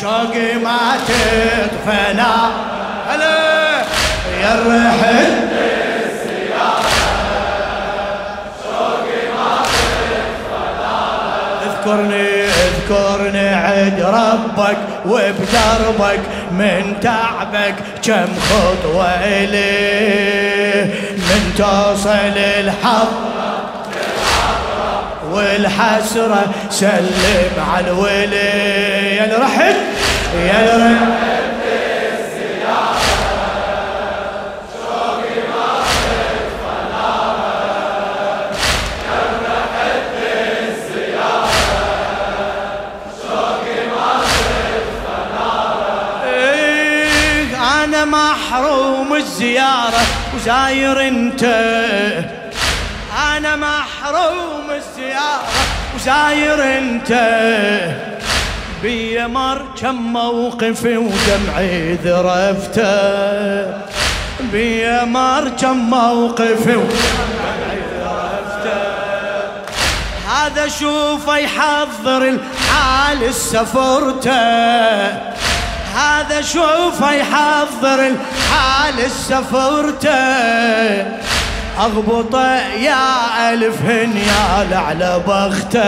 شوقي ما تطفى هلا. يا الرحل. اذكرني اذكرني عد ربك وبدربك من تعبك كم خطوة إليه. من توصل الحظ والحسرة سلم على الولي. يا رحت يا رحت محروم الزيارة وزاير أنت. أنا محروم الزيارة وزاير انت. بي مر كم موقفي ودمعي ذرفته. بي مر كم موقفي ودمعي ذرفته. هذا شوفه يحضر الحال السفرته. هذا شوفه يحضر الحال السفرته. اغبطه يا ألف هنيال على بخته.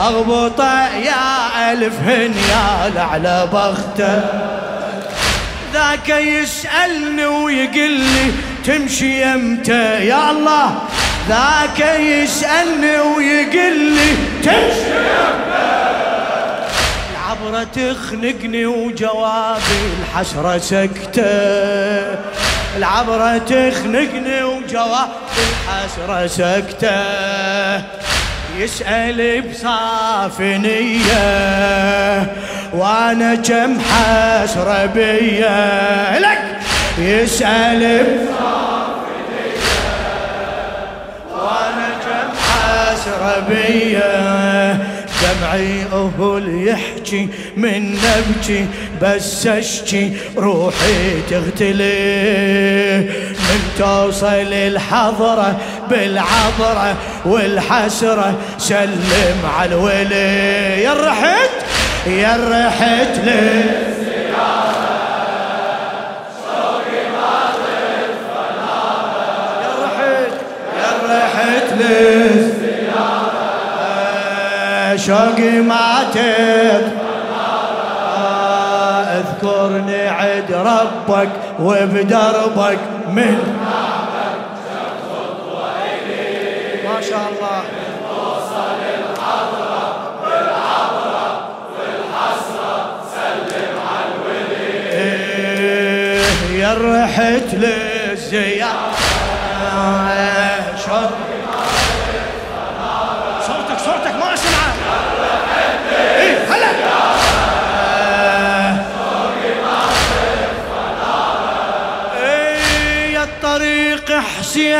اغبطه يا ألف هنيال على بخته. ذاك يسألني ويقول لي تمشي يمتى يا الله ذاك يسألني ويقول لي تمشي يمتى العبرة تخنقني وجوابي الحسرة سكتة. العبرة تخنقني وجوابي الحسرة سكتة. يسأل بصافي نية وأنا كم حسرة بيا. لك! يسأل بصافي نية وأنا كم حسرة بيا. دمعي أهل يحكي من نبكي بس أشكي روحي تغتلي. من توصل الحضرة بالعبرة والحسرة سلم على الولي. يا رحت يا رحت للزيارة يا شوقي ماتت اذكرني عد ربك وبدربك من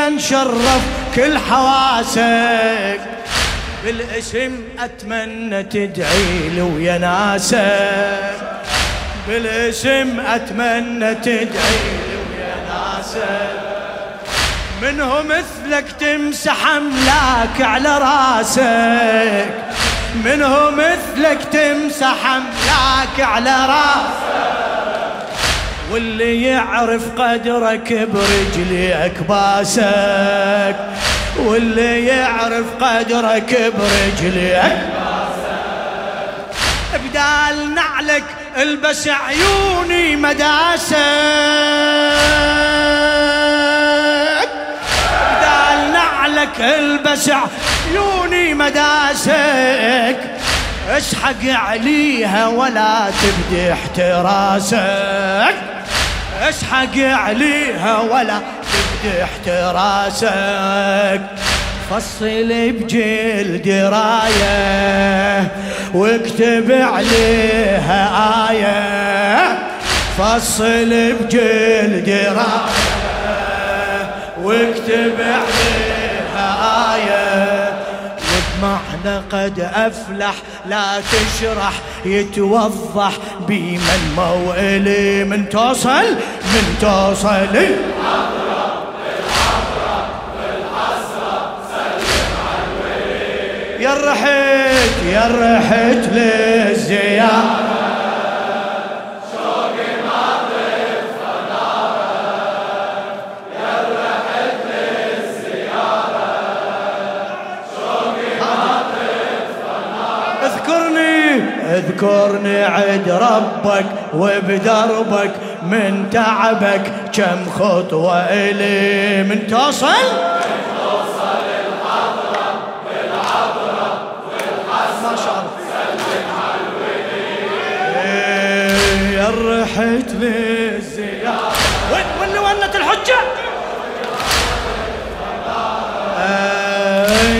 حسين شرف كل حواسك بالاسم أتمنى تدعي لي ويا ناسك. بالاسم أتمنى تدعي لي ويا ناسك. منه مثلك تمسح أملاك على راسك. منه مثلك تمسح أملاك على راسك. واللي يعرف قدرك برجليك باسك واللي يعرف قدرك برجليك بدال نعلك البس عيوني مداسك. بدال نعلك البس عيوني مداسك. اسحق عليها ولا تبدي احتراسك. اسحق عليها ولا تفتح راسك فصل بجلد راية واكتب عليها آية. فصل بجلد راية واكتب عليها آية. معنى قد أفلح لا تشرح يتوضح بمن موئلي من توصل من توصل. يا رحت يا رحت للزيارة. اذكرني عد ربك وبدربك من تعبك كم خطوة إلي من توصل؟ من توصل الحضرة رحت للزيارة وين وين ونت الحجة؟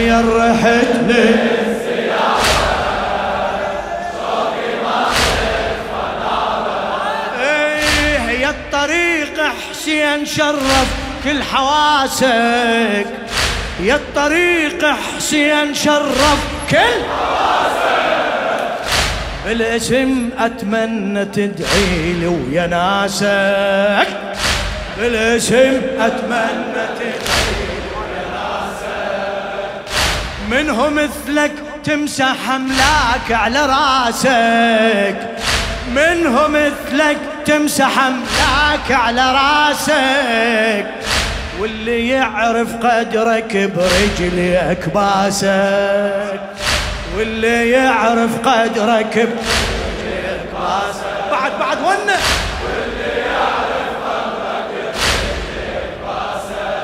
يا رحت للزيارة حسين شرف كل حواسك. يا الطريق حسين شرف كل حواسك. بالاسم اتمنى تدعي لي ويا ناسك. بالاسم اتمنى تدعي لي ويا ناسك. منهم مثلك تمسح أملاك على راسك. منهم مثلك تمسح أملاك على راسك واللي يعرف قدرك برجليك باسك واللي يعرف قدرك برجليك باسك بعد بعد ونه واللي يعرف قدرك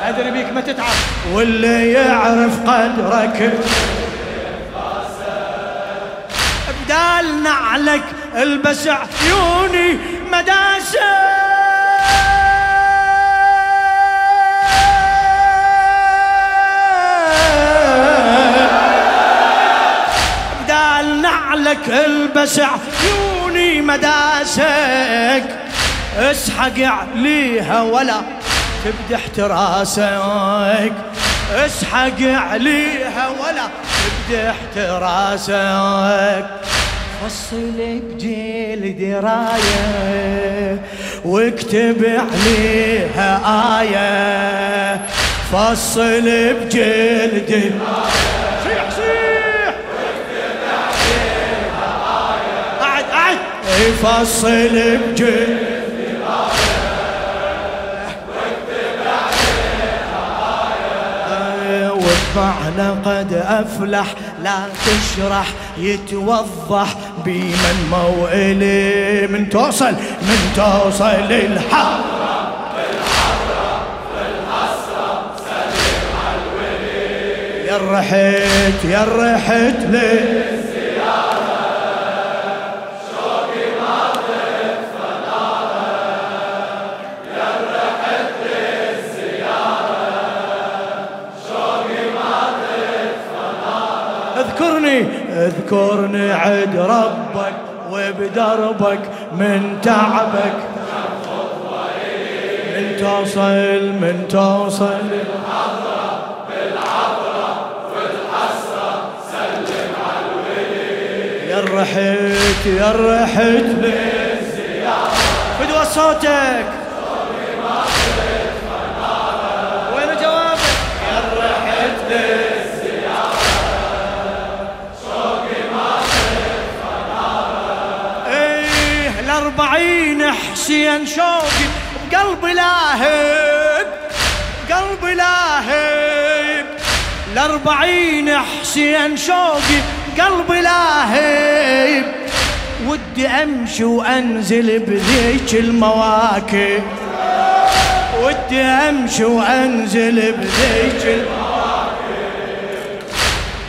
أدري بيك ما تتعب. واللي يعرف قدرك بدال نعلك البس عيوني بدال نعلك البس عيوني مداسك اسحق عليها ولا تبدي احتراسك. اسحق عليها ولا تبدي احتراسك. فصل بجيل دراية. واكتب عليها آية فصل دراية صيح صيح. واكتب عليها آية قعد قعد فصل بجيل معنى قد أفلح لا تشرح يتوضح. بمن موئلي من توصل من توصل الولي يا رحت يا رحت ليه؟ اذكرني عد ربك وبدربك من تعبك. من توصل من توصل. بالحضرة بالعبرة والحسرة سلم على يا رحت يا رحت. للزيارة فدوى صوتك. الأربعين حسين شوقي بقلبي لاهب قلبي لاهب الأربعين حسين شوقي قلبي لاهب ودي أمشي وأنزل بذيك المواكب ودي أمشي وأنزل بذيك المواكب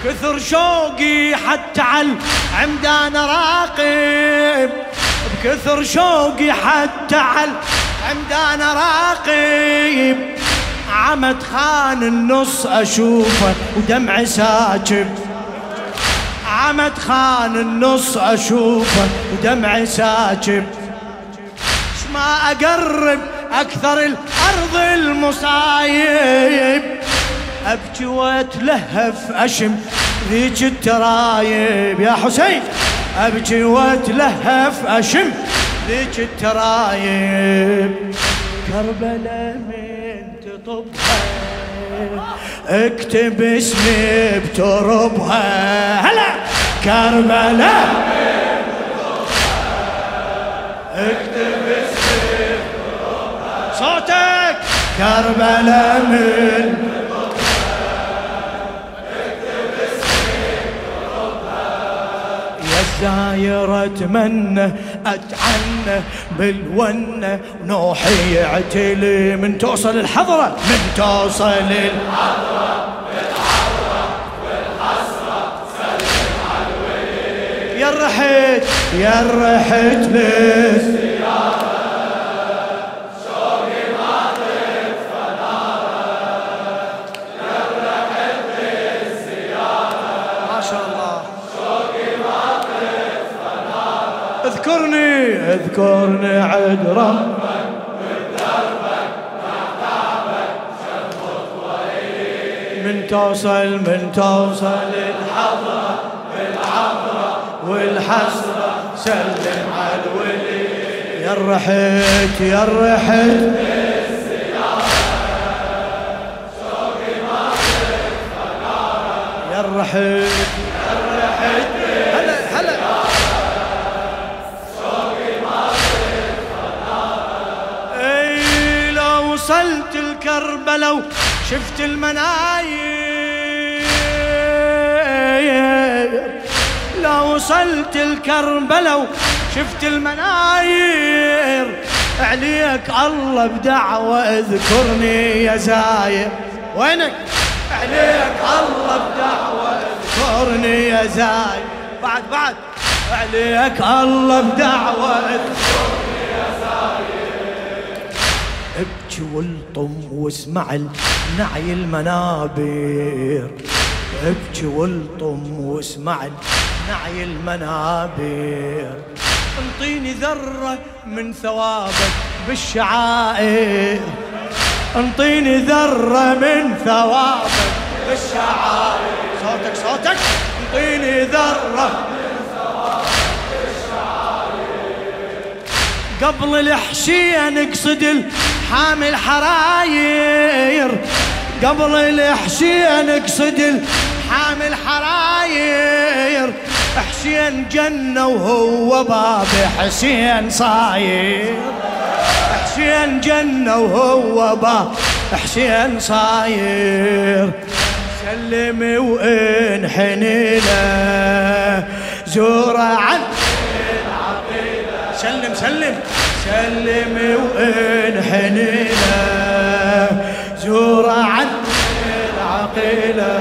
كثر شوقي حتى على عمدان راقب. كثر شوقي حتى على عمدان راقب. عمد خان النص أشوفه ودمعي ساكب. عمد خان النص أشوفه ودمعي ساكب. ما أقرب أكثر الأرض المصايب. أبكي وأتلهف أشم ذيك الترايب. يا حسين! أبكي وأتلهف أشم ذيك الترايب. كربلاء من تطبها. اكتب اسمي بتربها. هلا! كربلاء اكتب اسمي بتربها. صوتك! كربلاء من الزاير اتمنى أتعنى بالونة. نوحي يعتلي من توصل الحضرة من توصل الحضرة. يا رحت يا رحت للزيارة اذكرني اذكرني عد ربك من توصل من توصل الحضرة بالعبرة والحسرة. سلم على الولي. يا رحت يا رحت يا الكربلة وشفت المناير. لو وصلت الكربلة وشفت المناير. عليك الله بدعوة اذكرني يا زاير. وينك؟ عليك الله بدعوة اذكرني يا زاير. بعد بعد. عليك الله بدعوة اذكرني والطم واسمع نعي المنابر. ابكي والطم واسمع نعي المنابر. انطيني ذرة من ثوابك بالشعائر. انطيني ذرة من ثوابك بالشعائر. صوتك صوتك. انطيني ذرة قبل الحشية نقصد حامل حراير قبل الحشين نقصد حامل حراير حسين جنة وهو باب حسين صاير. حسين جنة وهو باب حسين صاير. سلمي وإن حنينه زورة عن سلم وإن حنينا زور عن العقيلة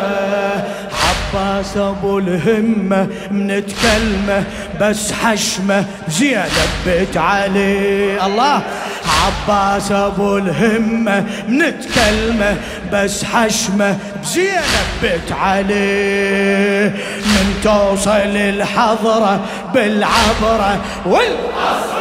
عباس أبو الهمة من تكلمه بس حشمة زينب بيت علي. الله عباس أبو الهمة من تكلمه بس حشمة بزينب بيت علي. من توصل الحضرة بالعبرة والأسرة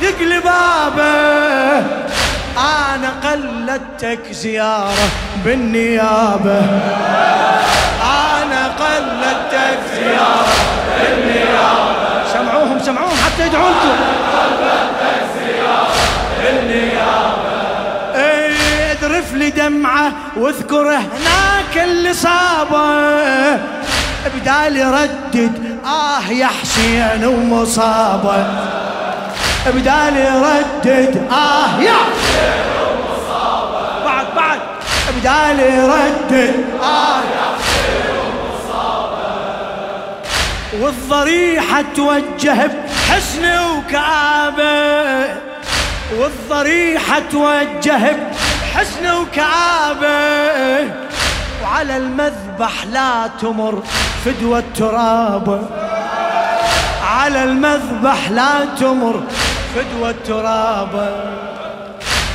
تدق لبابه. أنا قلدتك زيارة بالنيابة. أنا قلدتك زيارة بالنيابة. سمعوهم سمعوهم حتى يدعون قلدتك زيارة بالنيابة. إيه اذرف لي دمعة واذكر هناك اللي صابه. بدال يردد آه يا حسين ومصابة. بدال يردد آه يا. بدال يردد آه والضريحة توجه بحسن وكعابة والضريحة توجه بحسن وكعابة وعلى المذبح لا تمر فدوى التراب على المذبح لا تمر فدوى التراب.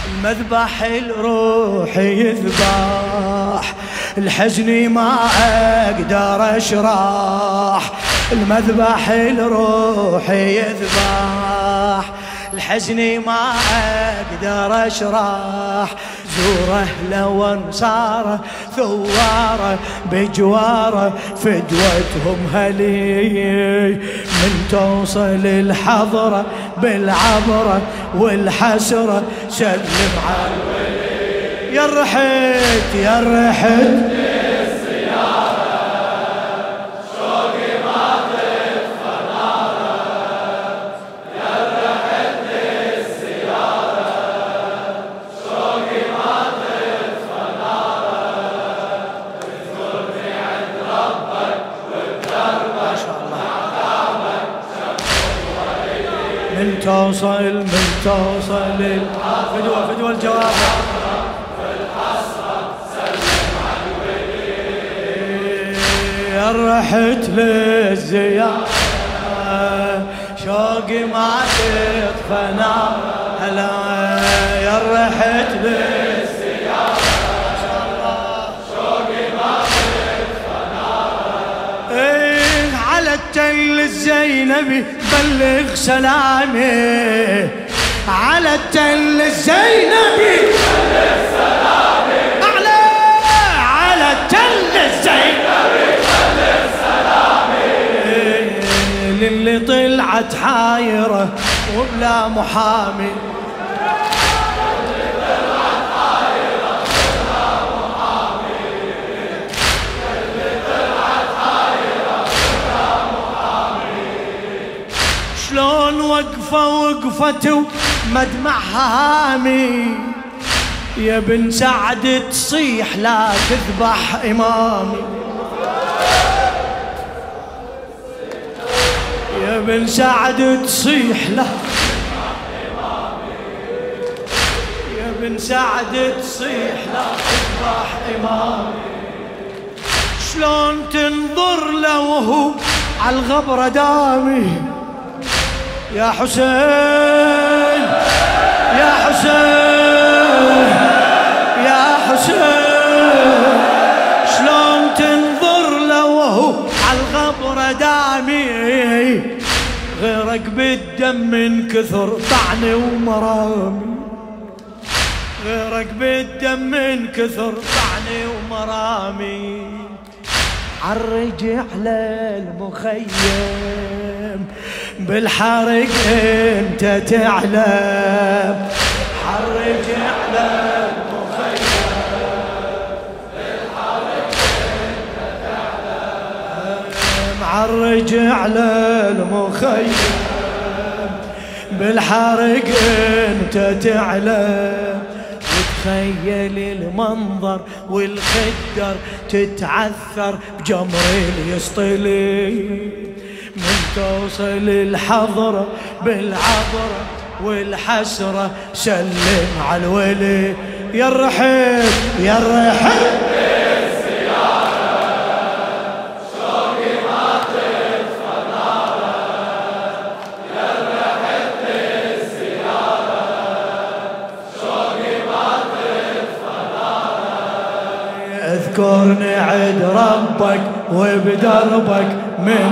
المذبح الروح يذبح. الحزن ما أقدر أشرح. المذبح الروح يذبح. الحزن ما أقدر أشرح. زوره لو انصاره ثواره بجواره فدوتهم هلي من توصل الحضرة بالعبرة والحسرة. سلم على الولي. يا رحت يا رحت. توصل من توصل. فدوى فدوى الجواب. رحت للزيارة شوقي ما تطفى هلا يا رحت للزيارة شوقي ما إيه على التل الزينبي. بلغ سلامي على التل الزينبي. بلغ سلامي طلعت حايرة وبلا محامي. وقفة وقفته مدمعها هامي يا بن سعد تصيح لا تذبح إمامي. يا بن سعد تصيح لا يا بن سعد تصيح لا تذبح إمامي. شلون تنظر له وهو على الغبرة دامي؟ يا حسين يا حسين يا حسين شلون تنظر له وهو على الغبرة دامي؟ غيرك بالدم من كثر طعني ومرامي. غيرك بالدم من كثر طعني ومرامي. عالرجع للمخيم بالحرق انت تعلم. بالحرق انت تعلم عالرجع للمخيم بالحرق انت تعلم. تخيل المنظر والخدر تتعثر بجمر اليسطلي. من توصل الحضرة بالعبرة والحسرة سلم على الولي. يا الرحيل يا الرحيل. اذكرني عد ربك وبدربك من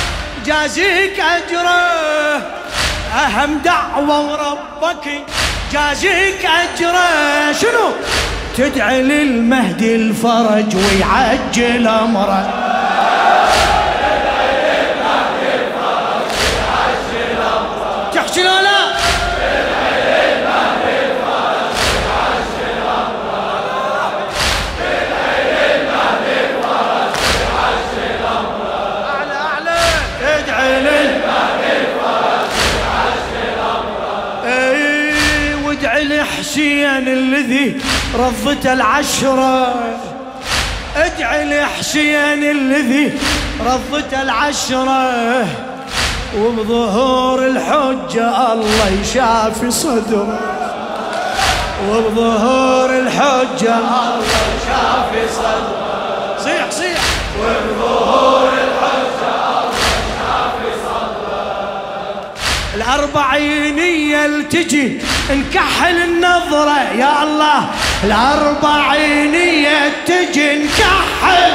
يجازيك أجره أهم دعوة وربك. جازيك أجره. شنو؟ تدعي للمهدي الفرج ويعجل أمره. لحسين الذي رضته العشرة ادعي لحسين الذي رضته العشرة وبظهور الحجة الله يشافي صدره. وبظهور الحجة الله يشافي صدره. صيح صيح. الأربعينية التجي نكحل النظرة يا الله. الأربعينية تجي نكحل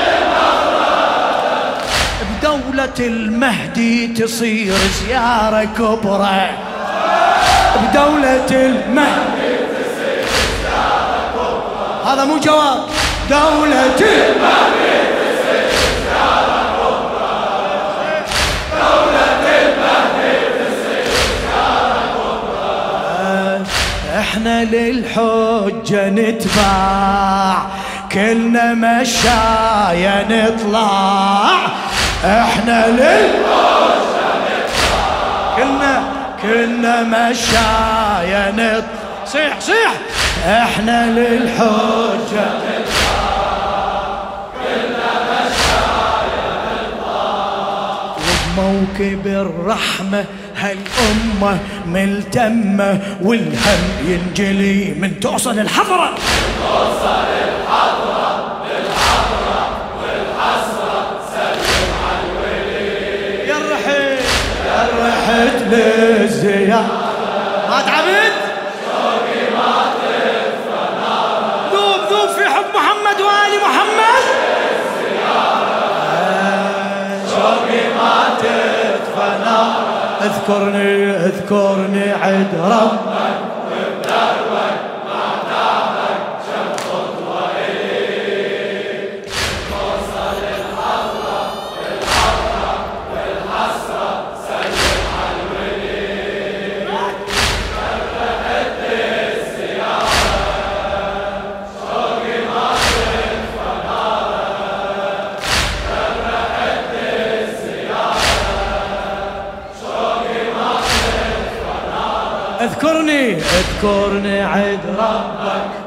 بدولة المهدي تصير زيارة كبرى. بدولة المهدي تصير زيارة كبرى. هذا مو جواب. دولة المهدي. للحجة نتباع كلنا مشايا نطلع. إحنا للحجة نتباع. كلنا كلنا مشايا نطلع صيح صيح. إحنا للحجة موكب هالأمة ملتمة والهم ينجلي من توصل الحضرة. توصل الحضرة. اذكرني اذكرني عد ربك اذكرني اذكرني عد ربك.